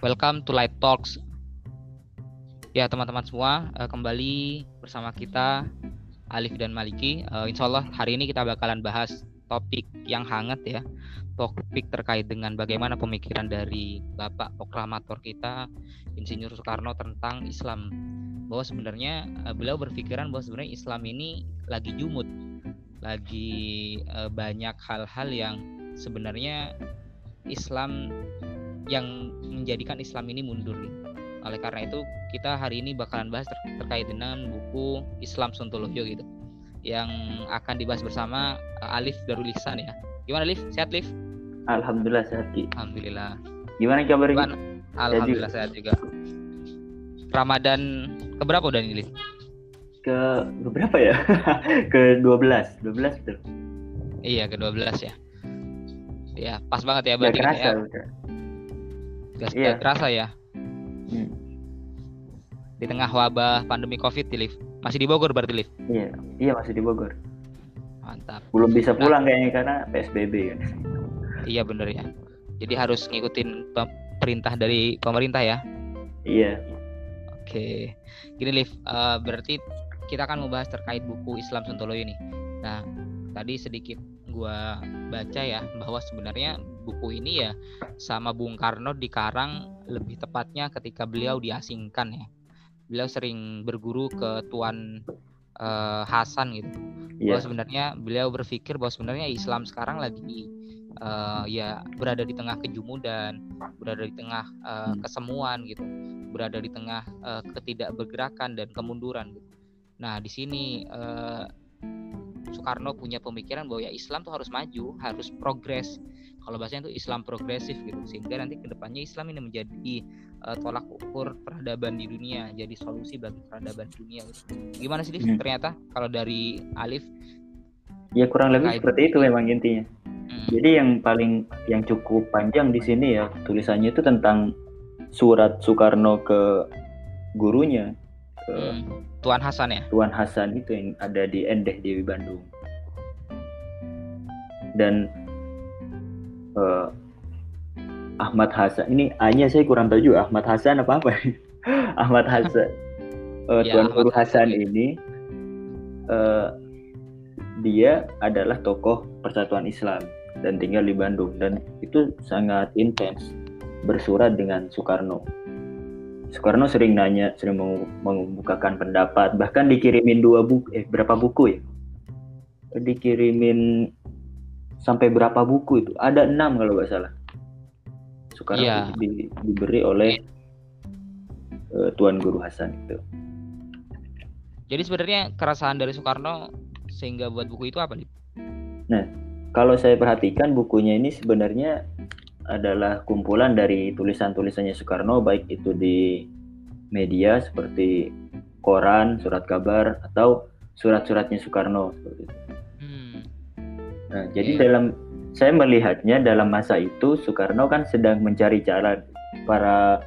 welcome to Light Talks. Ya teman-teman semua, uh, kembali bersama kita Alif dan Maliki. Uh, insya Allah hari ini kita bakalan bahas topik yang hangat ya, topik terkait dengan bagaimana pemikiran dari Bapak proklamator kita, Insinyur Soekarno tentang Islam. Bahwa sebenarnya uh, beliau berpikiran bahwa sebenarnya Islam ini lagi jumut, lagi banyak hal-hal yang sebenarnya Islam yang menjadikan Islam ini mundur Oleh karena itu kita hari ini bakalan bahas ter terkait dengan buku Islam Sontoloyo gitu yang akan dibahas bersama uh, Alif Darul Ihsan ya. Gimana Alif? Sehat Alif? Alhamdulillah sehat Ki. Alhamdulillah. Gimana kabarnya? Gimana? Alhamdulillah sehat juga. Ramadan keberapa udah ini Alif? Ke berapa ya? ke 12, 12 betul. Iya, ke 12 ya. Ya, pas banget ya berarti. Gak kerasa, ya. Gak, iya. kerasa ya. Hmm. Di tengah wabah pandemi Covid, Liv. Masih di Bogor berarti, Liv? Iya, iya masih di Bogor. Mantap. Belum bisa nah. pulang nah, kayaknya karena PSBB kan. Iya bener ya. Jadi harus ngikutin perintah dari pemerintah ya. Iya. Oke. Gini, Liv. Uh, berarti kita akan membahas terkait buku Islam Sontoloyo ini. Nah, tadi sedikit gua baca ya bahwa sebenarnya buku ini ya sama Bung Karno dikarang lebih tepatnya ketika beliau diasingkan ya. Beliau sering berguru ke Tuan uh, Hasan gitu. Yeah. Bahwa sebenarnya beliau berpikir bahwa sebenarnya Islam sekarang lagi uh, ya berada di tengah kejumudan, berada di tengah uh, kesemuan gitu, berada di tengah uh, ketidakbergerakan dan kemunduran gitu. Nah, di sini uh, Soekarno punya pemikiran bahwa ya Islam tuh harus maju, harus progres. Kalau bahasanya itu Islam progresif gitu, sehingga nanti ke depannya Islam ini menjadi uh, tolak ukur peradaban di dunia, jadi solusi bagi peradaban dunia. Gitu. Gimana sih, hmm. ternyata kalau dari Alif? Ya kurang lebih seperti itu memang intinya. Hmm. Jadi yang paling yang cukup panjang di sini ya tulisannya itu tentang surat Soekarno ke gurunya ke hmm. Tuan Hasan ya? Tuan Hasan itu yang ada di Endeh di Bandung. Dan uh, Ahmad Hasan. Ini hanya saya kurang tahu juga. Ahmad Hasan apa apa? Ahmad Hasan. Uh, ya, Tuan Guru Hasan ini uh, dia adalah tokoh Persatuan Islam dan tinggal di Bandung. Dan itu sangat intens bersurat dengan Soekarno Soekarno sering nanya, sering mengemukakan pendapat, bahkan dikirimin dua buku, eh berapa buku ya? Dikirimin sampai berapa buku itu? Ada enam kalau nggak salah. Soekarno ya. di, diberi oleh uh, Tuan Guru Hasan itu. Jadi sebenarnya keresahan dari Soekarno sehingga buat buku itu apa nih? Nah, kalau saya perhatikan bukunya ini sebenarnya adalah kumpulan dari tulisan-tulisannya Soekarno baik itu di media seperti koran, surat kabar atau surat-suratnya Soekarno seperti itu. Hmm. Nah, jadi yeah. dalam saya melihatnya dalam masa itu Soekarno kan sedang mencari cara para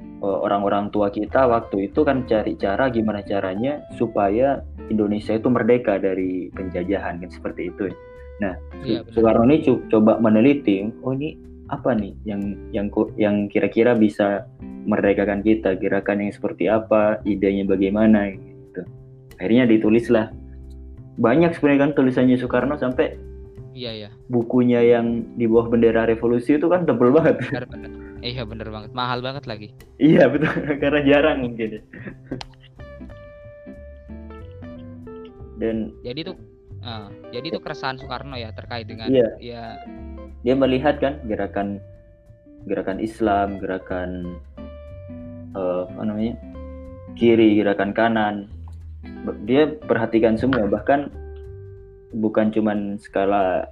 e, orang-orang tua kita waktu itu kan cari cara gimana caranya supaya Indonesia itu merdeka dari penjajahan kan seperti itu. Ya. Nah, ya, Soekarno ini coba meneliti, oh ini apa nih yang yang yang kira-kira bisa merdekakan kita, gerakan yang seperti apa, idenya bagaimana gitu. Akhirnya ditulislah banyak sebenarnya kan tulisannya Soekarno sampai Iya ya. Bukunya yang di bawah bendera revolusi itu kan tebel banget. Bener, bener. Iya bener banget, mahal banget lagi. Iya betul, karena jarang mungkin. Dan jadi tuh Uh, jadi itu keresahan Soekarno ya terkait dengan iya. ya dia melihat kan gerakan gerakan Islam, gerakan uh, apa namanya kiri, gerakan kanan. Dia perhatikan semua bahkan bukan cuman skala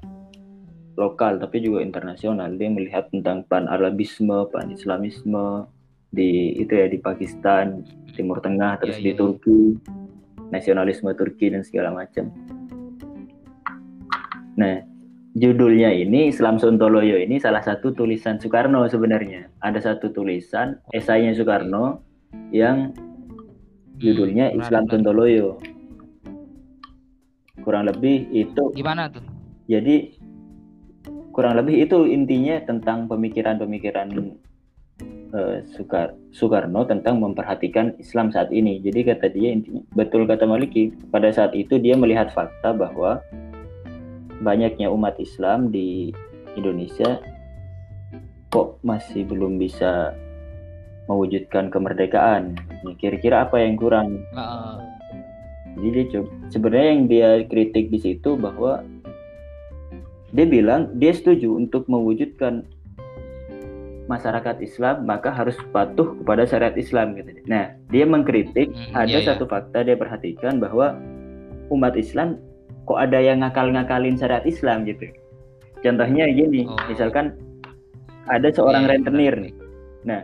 lokal tapi juga internasional. Dia melihat tentang pan Arabisme, pan Islamisme di itu ya di Pakistan, Timur Tengah, terus yeah, di yeah. Turki, nasionalisme Turki dan segala macam. Nah, judulnya ini Islam Sontoloyo ini salah satu tulisan Soekarno sebenarnya. Ada satu tulisan esainya Soekarno yang judulnya hmm, Islam Sontoloyo. Kurang lebih itu Gimana tuh? Jadi kurang lebih itu intinya tentang pemikiran-pemikiran uh, Sukar Soekarno tentang memperhatikan Islam saat ini. Jadi kata dia intinya betul kata Maliki pada saat itu dia melihat fakta bahwa banyaknya umat Islam di Indonesia kok masih belum bisa mewujudkan kemerdekaan. Kira-kira apa yang kurang? Uh. Jadi dia coba sebenarnya yang dia kritik di situ bahwa dia bilang dia setuju untuk mewujudkan masyarakat Islam maka harus patuh kepada syariat Islam gitu. Nah, dia mengkritik hmm, ada iya, iya. satu iya. fakta dia perhatikan bahwa umat Islam kok ada yang ngakal-ngakalin syariat Islam gitu. Contohnya gini, oh. misalkan ada seorang yeah, rentenir nih. Nah,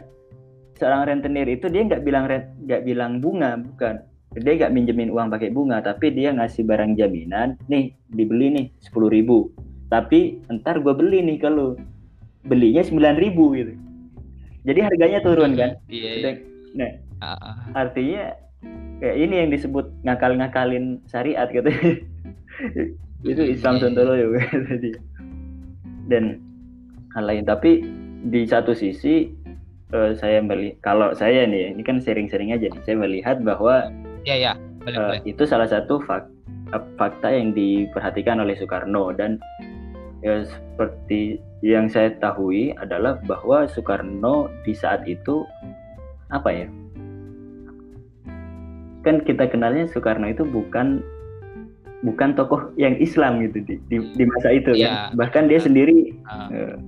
seorang rentenir itu dia nggak bilang nggak bilang bunga, bukan. Dia nggak minjemin uang pakai bunga, tapi dia ngasih barang jaminan, nih dibeli nih sepuluh ribu. Tapi ntar gue beli nih kalau belinya sembilan ribu gitu. Jadi harganya turun kan. Iya. iya. Nah, uh, artinya kayak ini yang disebut ngakal-ngakalin syariat gitu. itu Islam yeah, Sontoloyo tadi. Dan hal lain tapi di satu sisi uh, saya melihat kalau saya nih ini kan sering-sering aja nih saya melihat bahwa ya ya boleh, uh, boleh. itu salah satu fak, fakta yang diperhatikan oleh Soekarno dan ya seperti yang saya tahui adalah bahwa Soekarno di saat itu apa ya kan kita kenalnya Soekarno itu bukan bukan tokoh yang Islam gitu di, di, di masa itu ya. kan bahkan dia sendiri uh.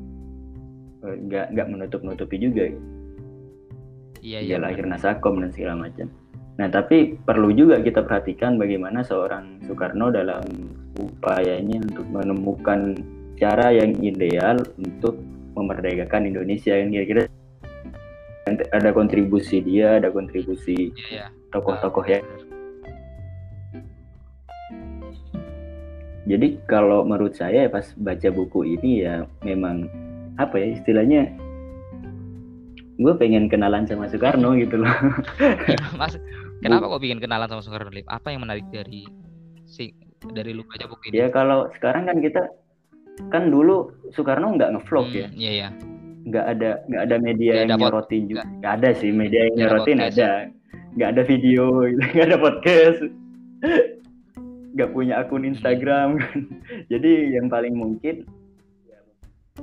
nggak nggak menutup nutupi juga gitu. iya iya lahir nasakom dan segala macam nah tapi perlu juga kita perhatikan bagaimana seorang Soekarno dalam upayanya untuk menemukan cara yang ideal untuk memerdekakan Indonesia yang kira-kira ada kontribusi dia ada kontribusi iya, iya. tokoh-tokoh ya jadi kalau menurut saya pas baca buku ini ya memang apa ya istilahnya gue pengen kenalan sama Soekarno gitu loh. Mas kenapa kok pengen kenalan sama Soekarno? Apa yang menarik dari si dari lu baca buku ini? Ya kalau sekarang kan kita kan dulu Soekarno nggak ngevlog hmm, ya. iya iya. Nggak ada nggak ada media gak yang ada nyorotin juga. nggak ada sih media yang nyorotin ada, ada. nggak ada video nggak ada podcast nggak punya akun Instagram kan. Jadi yang paling mungkin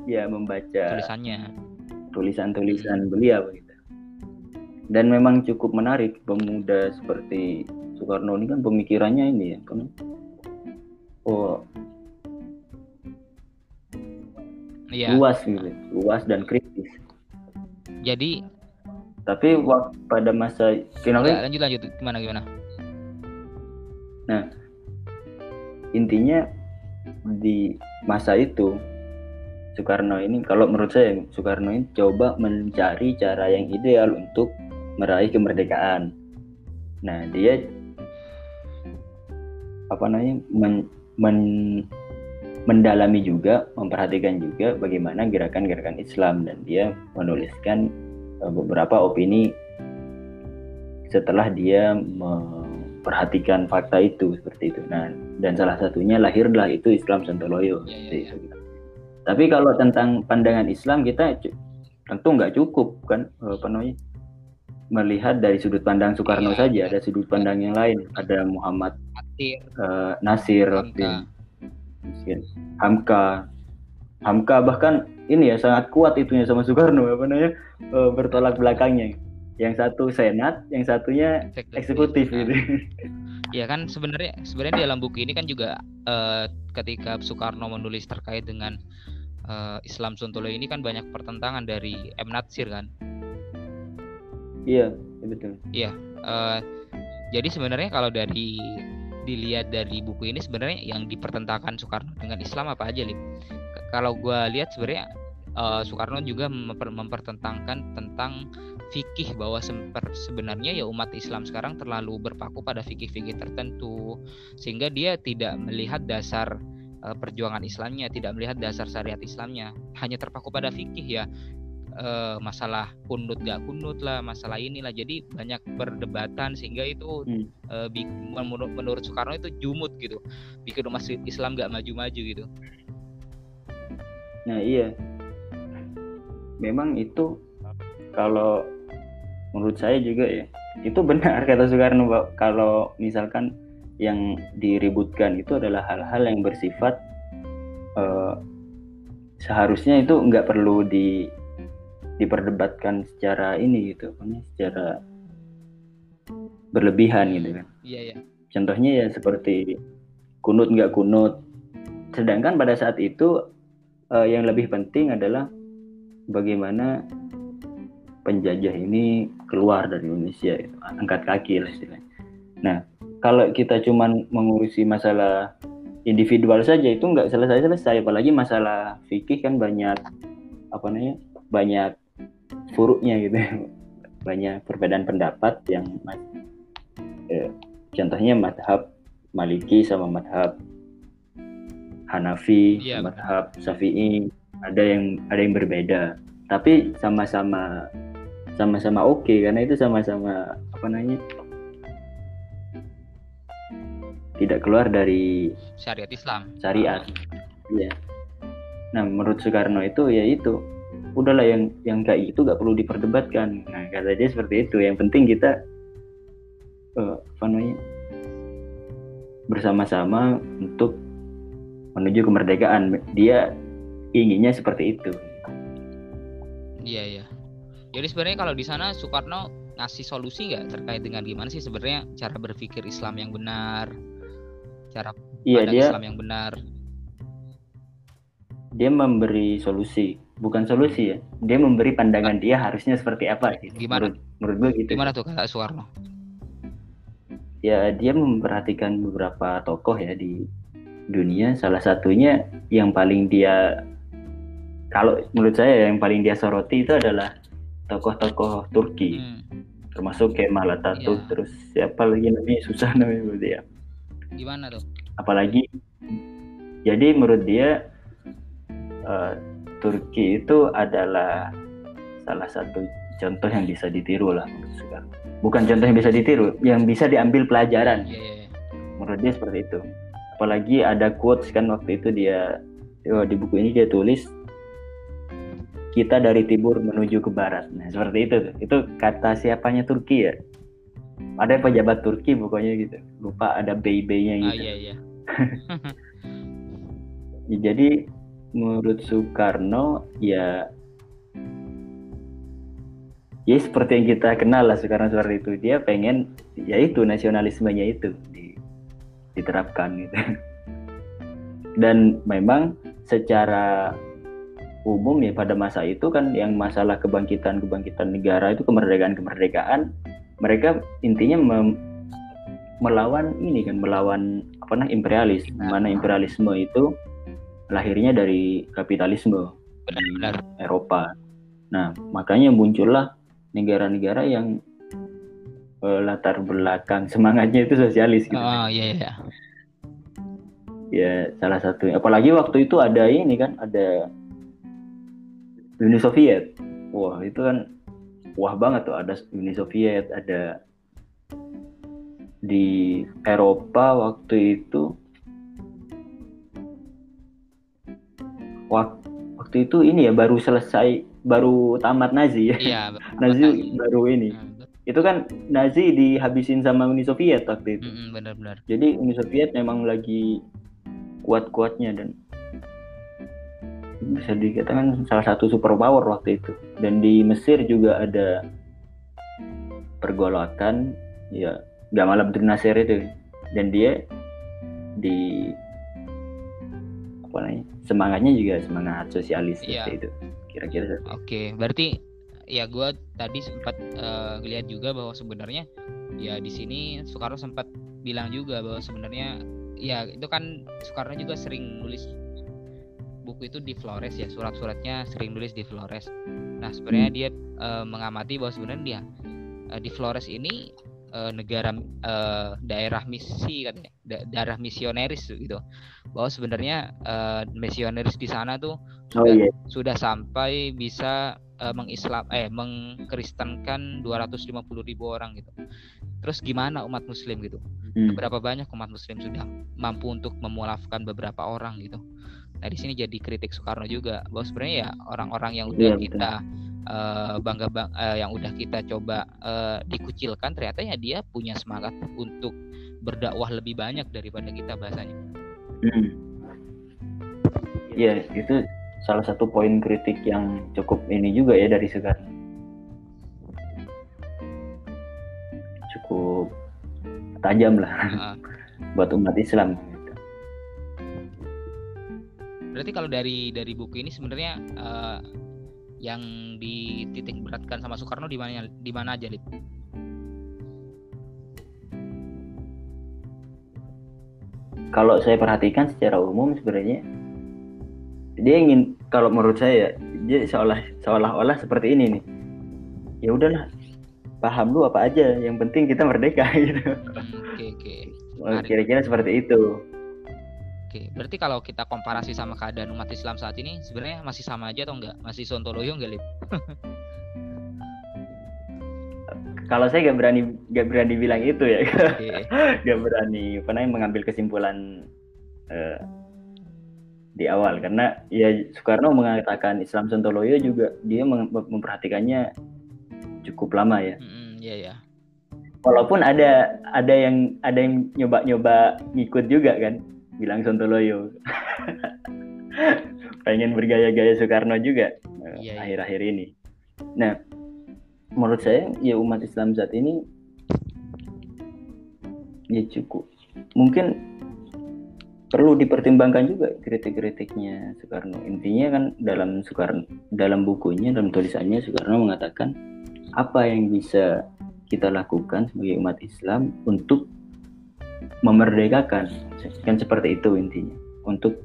ya membaca tulisannya. tulisan-tulisan beliau gitu. Dan memang cukup menarik pemuda seperti Soekarno ini kan pemikirannya ini ya kan? Oh. Ya. luas gitu luas dan kritis. Jadi tapi pada masa ya, lanjut lanjut. Gimana gimana? Nah intinya di masa itu Soekarno ini kalau menurut saya Soekarno ini coba mencari cara yang ideal untuk meraih kemerdekaan. Nah dia apa namanya men, men, mendalami juga memperhatikan juga bagaimana gerakan-gerakan Islam dan dia menuliskan eh, beberapa opini setelah dia memperhatikan fakta itu seperti itu. Nah dan salah satunya lahirlah itu Islam Sontoloyo. Ya, ya, ya. Tapi kalau tentang pandangan Islam kita tentu nggak cukup kan apa namanya melihat dari sudut pandang Soekarno ya, saja, ada sudut pandang yang lain, ada Muhammad Nasir, uh, Nasir Hamka. Hamka, Hamka bahkan ini ya sangat kuat itunya sama Soekarno apa namanya uh, bertolak belakangnya. Yang satu senat, yang satunya eksekutif, eksekutif gitu. ya kan sebenarnya sebenarnya di dalam buku ini kan juga uh, ketika Soekarno menulis terkait dengan uh, Islam Sontolo ini kan banyak pertentangan dari M. Natsir kan? Iya betul. Iya uh, jadi sebenarnya kalau dari dilihat dari buku ini sebenarnya yang dipertentangkan Soekarno dengan Islam apa aja lim kalau gue lihat sebenarnya uh, Soekarno juga memper mempertentangkan tentang fikih bahwa sebenarnya ya umat Islam sekarang terlalu berpaku pada fikih-fikih tertentu sehingga dia tidak melihat dasar uh, perjuangan Islamnya, tidak melihat dasar syariat Islamnya, hanya terpaku pada fikih ya uh, masalah kunut gak kunut lah, masalah inilah. Jadi banyak perdebatan sehingga itu hmm. uh, menurut, menurut Soekarno itu jumut gitu, bikin umat Islam gak maju-maju gitu. Nah iya, memang itu kalau menurut saya juga ya itu benar kata Soekarno kalau misalkan yang diributkan itu adalah hal-hal yang bersifat uh, seharusnya itu nggak perlu di diperdebatkan secara ini gitu, secara berlebihan gitu kan. Iya ya. Contohnya ya seperti kunut nggak kunut. Sedangkan pada saat itu uh, yang lebih penting adalah bagaimana penjajah ini keluar dari Indonesia, gitu. angkat kaki lah istilahnya. Nah, kalau kita cuman mengurusi masalah individual saja itu nggak selesai-selesai, apalagi masalah fikih kan banyak apa namanya banyak furuknya gitu, banyak perbedaan pendapat yang eh, contohnya madhab Maliki sama madhab Hanafi, yeah. madhab Syafi'i ada yang ada yang berbeda, tapi sama-sama sama-sama oke okay, karena itu sama-sama apa namanya tidak keluar dari syariat Islam. Syariat. Iya. Nah, menurut Soekarno itu ya itu udahlah yang yang kayak itu gak perlu diperdebatkan. Nah, kata dia seperti itu. Yang penting kita uh, apa namanya bersama-sama untuk menuju kemerdekaan. Dia inginnya seperti itu. Iya iya. Jadi sebenarnya kalau di sana Soekarno ngasih solusi nggak terkait dengan gimana sih sebenarnya cara berpikir Islam yang benar, cara iya, dia, Islam yang benar. Dia memberi solusi, bukan solusi ya. Dia memberi pandangan dia harusnya seperti apa gitu. Gimana? Menurut, menurut gue gitu. Gimana tuh kata Soekarno? Ya dia memperhatikan beberapa tokoh ya di dunia. Salah satunya yang paling dia kalau menurut saya yang paling dia soroti itu adalah tokoh-tokoh Turki. Hmm. Termasuk Kemal Atatürk, ya. terus siapa lagi namanya susah namanya berarti ya. Gimana tuh? Apalagi jadi menurut dia uh, Turki itu adalah salah satu contoh yang bisa ditiru lah menurut Bukan contoh yang bisa ditiru, yang bisa diambil pelajaran. Yeah, yeah, yeah. Menurut dia seperti itu. Apalagi ada quotes kan waktu itu dia oh, di buku ini dia tulis kita dari timur menuju ke barat. Nah, seperti itu. Itu kata siapanya Turki ya? Ada pejabat Turki pokoknya gitu. Lupa ada BB-nya gitu. Oh, iya, iya. ya, jadi menurut Soekarno ya ya seperti yang kita kenal lah sekarang seperti itu dia pengen ya itu nasionalismenya itu diterapkan gitu dan memang secara umum ya pada masa itu kan yang masalah kebangkitan kebangkitan negara itu kemerdekaan kemerdekaan mereka intinya mem, melawan ini kan melawan apa nah imperialis. Nah, mana imperialisme itu lahirnya dari kapitalisme benar, di Eropa. Nah makanya muncullah negara-negara yang uh, latar belakang semangatnya itu sosialis gitu. Oh iya iya. Ya salah satu. Apalagi waktu itu ada ini kan ada Uni Soviet. Wah itu kan wah banget tuh. Ada Uni Soviet ada di Eropa waktu itu. Waktu itu ini ya baru selesai baru tamat Nazi ya, iya, Nazi, Nazi. baru ini. Nah, itu kan Nazi dihabisin sama Uni Soviet waktu itu. Benar-benar. Jadi Uni Soviet memang lagi kuat-kuatnya dan bisa dikatakan salah satu superpower waktu itu. Dan di Mesir juga ada pergolakan ya Gamal Abdel Nasir itu. Dan dia di apa namanya semangatnya juga semangat sosialis ya. itu kira-kira. Oke berarti ya gue tadi sempat uh, lihat juga bahwa sebenarnya ya di sini Soekarno sempat bilang juga bahwa sebenarnya ya itu kan Soekarno juga sering nulis buku itu di Flores ya surat-suratnya sering nulis di Flores nah sebenarnya hmm. dia uh, mengamati bahwa sebenarnya dia uh, di Flores ini uh, negara uh, daerah misi katanya da daerah misioneris gitu bahwa sebenarnya uh, misioneris di sana tuh oh, sudah, iya. sudah sampai bisa uh, mengislam eh mengkristenkan 250 ribu orang gitu terus gimana umat muslim gitu hmm. berapa banyak umat muslim sudah mampu untuk memulafkan beberapa orang gitu Nah di sini jadi kritik Soekarno juga bahwa sebenarnya ya orang-orang yang udah yeah, kita uh, bangga bang uh, yang udah kita coba uh, dikucilkan ternyata ya dia punya semangat untuk berdakwah lebih banyak daripada kita bahasanya. Hmm. Ya itu salah satu poin kritik yang cukup ini juga ya dari sekarang. Cukup tajam lah uh. buat umat Islam. Berarti kalau dari dari buku ini sebenarnya uh, yang dititik beratkan sama Soekarno di mana di mana aja, Lip? Kalau saya perhatikan secara umum sebenarnya dia ingin kalau menurut saya dia seolah seolah-olah seperti ini nih. Ya udahlah, paham lu apa aja, yang penting kita merdeka gitu. Oke, oke. Kira-kira seperti itu. Oke, berarti kalau kita komparasi sama keadaan umat Islam saat ini sebenarnya masih sama aja atau enggak? Masih sontoloyo enggak, Lip? kalau saya nggak berani nggak berani bilang itu ya, nggak berani pernah mengambil kesimpulan uh, di awal karena ya Soekarno mengatakan Islam Sontoloyo juga dia memperhatikannya cukup lama ya. Mm, iya ya. Walaupun ada ada yang ada yang nyoba-nyoba ngikut juga kan bilang Sontoloyo. Pengen bergaya-gaya Soekarno juga eh, iya, iya, akhir-akhir ini. Nah menurut saya ya umat Islam saat ini ya cukup. Mungkin perlu dipertimbangkan juga kritik-kritiknya Soekarno. Intinya kan dalam Soekarno dalam bukunya dalam tulisannya Soekarno mengatakan apa yang bisa kita lakukan sebagai umat Islam untuk memerdekakan. Kan seperti itu intinya. Untuk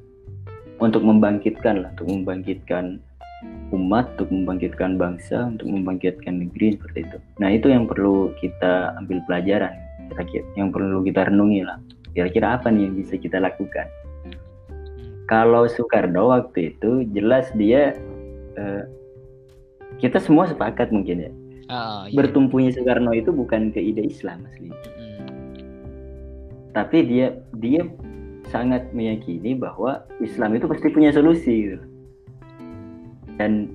untuk membangkitkan lah untuk membangkitkan umat untuk membangkitkan bangsa untuk membangkitkan negeri seperti itu. Nah itu yang perlu kita ambil pelajaran kira-kira. Yang perlu kita renungi lah. Kira-kira apa nih yang bisa kita lakukan? Kalau Soekarno waktu itu jelas dia uh, kita semua sepakat mungkin ya. Oh, iya. bertumpunya Soekarno itu bukan ke ide Islam asli tapi dia dia sangat meyakini bahwa Islam itu pasti punya solusi gitu. dan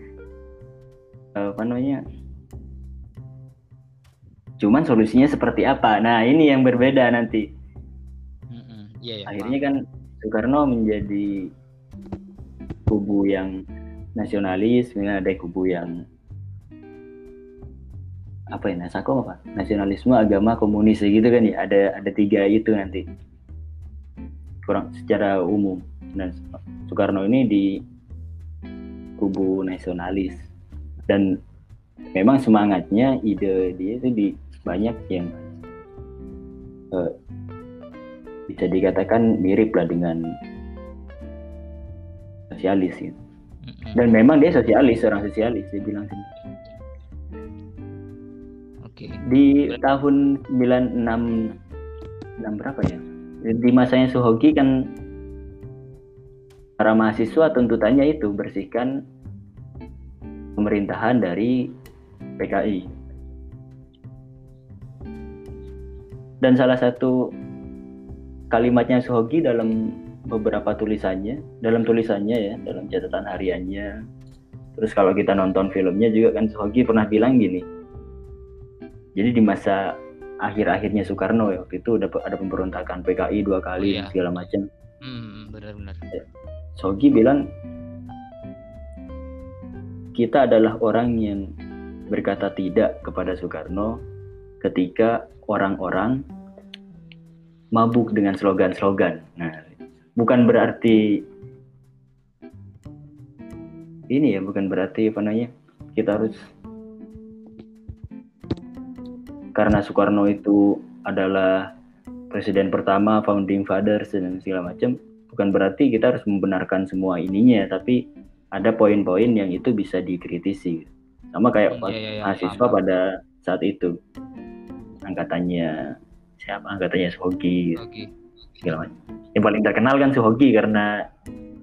apa namanya cuman solusinya seperti apa? Nah ini yang berbeda nanti. Yeah, yeah, akhirnya kan Soekarno menjadi kubu yang nasionalis kemudian ada kubu yang apa ya nasako apa? Nasionalisme agama komunis gitu kan ya? Ada ada tiga itu nanti. Kurang secara umum. Dan Soekarno ini di kubu nasionalis. Dan memang semangatnya ide dia itu di banyak yang uh, bisa dikatakan mirip lah dengan sosialis gitu. Dan memang dia sosialis, seorang sosialis dia bilang sendiri. Oke. Di tahun 96 6 berapa ya? Di masanya Suhogi kan para mahasiswa tuntutannya itu bersihkan pemerintahan dari PKI. Dan salah satu kalimatnya Suhogi dalam beberapa tulisannya, dalam tulisannya ya, dalam catatan hariannya. Terus kalau kita nonton filmnya juga kan Suhogi pernah bilang gini, jadi di masa akhir-akhirnya Soekarno ya waktu itu ada ada pemberontakan PKI dua kali oh, iya. segala macam hmm, benar-benar ya. Sogi bilang kita adalah orang yang berkata tidak kepada Soekarno ketika orang-orang mabuk dengan slogan-slogan. Nah, bukan berarti ini ya, bukan berarti apa namanya kita harus karena Soekarno itu adalah presiden pertama, founding fathers dan segala macam, bukan berarti kita harus membenarkan semua ininya, tapi ada poin-poin yang itu bisa dikritisi. Sama kayak hmm, iya, iya, mahasiswa paham. pada saat itu. Angkatannya siapa? Angkatannya Suhogi. Okay. Segala macam. Yang paling terkenal kan Suhogi karena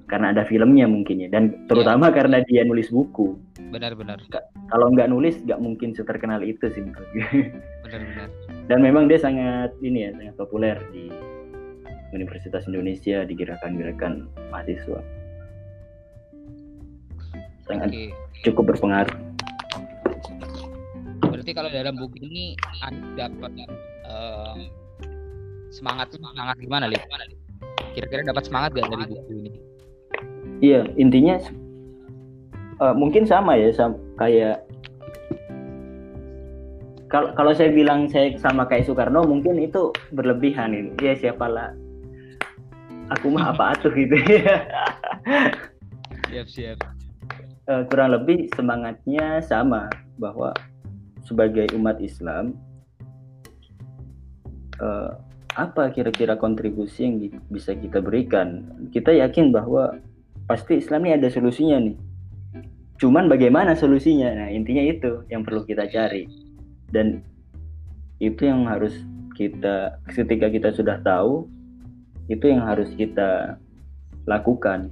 karena ada filmnya mungkin ya dan terutama ya. karena dia nulis buku benar-benar kalau nggak nulis nggak mungkin seterkenal itu sih menurut benar-benar dan memang dia sangat ini ya sangat populer di Universitas Indonesia di gerakan-gerakan mahasiswa. Sangat okay. cukup berpengaruh. Berarti kalau dalam buku ini dapat uh, semangat semangat gimana lip? Kira-kira dapat semangat gak dari buku ini? Iya intinya uh, mungkin sama ya sama, kayak kalau kalau saya bilang saya sama kayak Soekarno mungkin itu berlebihan ini. Ya siapalah. Aku mah apa atuh gitu. Ya siap siap. Uh, kurang lebih semangatnya sama bahwa sebagai umat Islam uh, apa kira-kira kontribusi yang bisa kita berikan? Kita yakin bahwa pasti Islam ini ada solusinya nih. Cuman bagaimana solusinya? Nah intinya itu yang perlu kita cari dan itu yang harus kita ketika kita sudah tahu itu yang harus kita lakukan.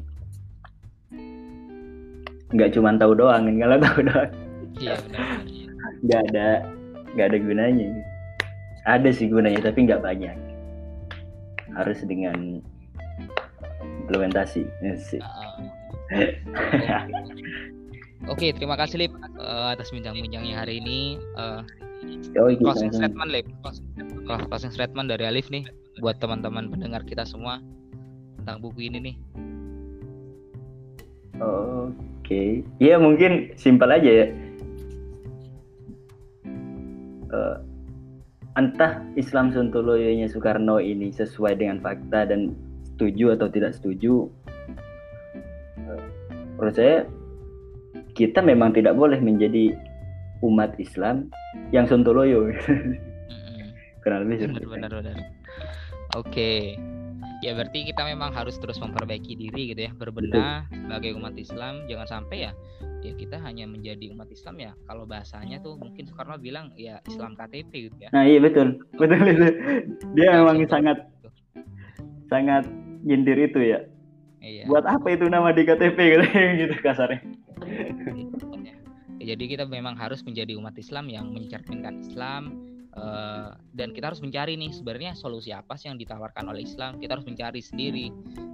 Nggak cuma tahu doang kalau tahu doang. Iya nggak ada nggak ada gunanya. Ada sih gunanya tapi nggak banyak. Harus dengan implementasi uh, Oke, terima kasih Lip uh, atas bincang-bincangnya hari ini. Uh, Oh, iya, closing iya. statement Lip. Closing statement dari Alif nih buat teman-teman pendengar kita semua tentang buku ini nih. Oke, okay. ya mungkin simpel aja ya. Uh, entah Islam Sontoloyonya Soekarno ini sesuai dengan fakta dan setuju atau tidak setuju, uh, menurut saya kita memang tidak boleh menjadi umat Islam yang sontoloyo kurang lebih benar benar benar. Oke. Ya berarti kita memang harus terus memperbaiki diri gitu ya berbenah sebagai umat Islam. Jangan sampai ya ya kita hanya menjadi umat Islam ya. Kalau bahasanya tuh mungkin Soekarno bilang ya Islam KTP gitu ya. Nah iya betul. Betul itu dia memang sangat sangat nyindir itu ya. Iya. buat apa itu nama di KTP gitu, gitu kasarnya jadi kita memang harus menjadi umat Islam yang mencerminkan Islam uh, dan kita harus mencari nih sebenarnya solusi apa sih yang ditawarkan oleh Islam. Kita harus mencari sendiri.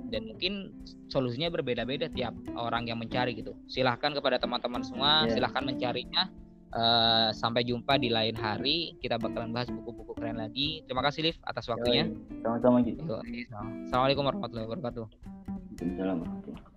Dan mungkin solusinya berbeda-beda tiap orang yang mencari gitu. Silahkan kepada teman-teman semua yeah. silahkan mencarinya. Uh, sampai jumpa di lain hari. Kita bakalan bahas buku-buku keren lagi. Terima kasih Liv atas waktunya. Sama-sama gitu Assalamualaikum warahmatullahi wabarakatuh. Assalamualaikum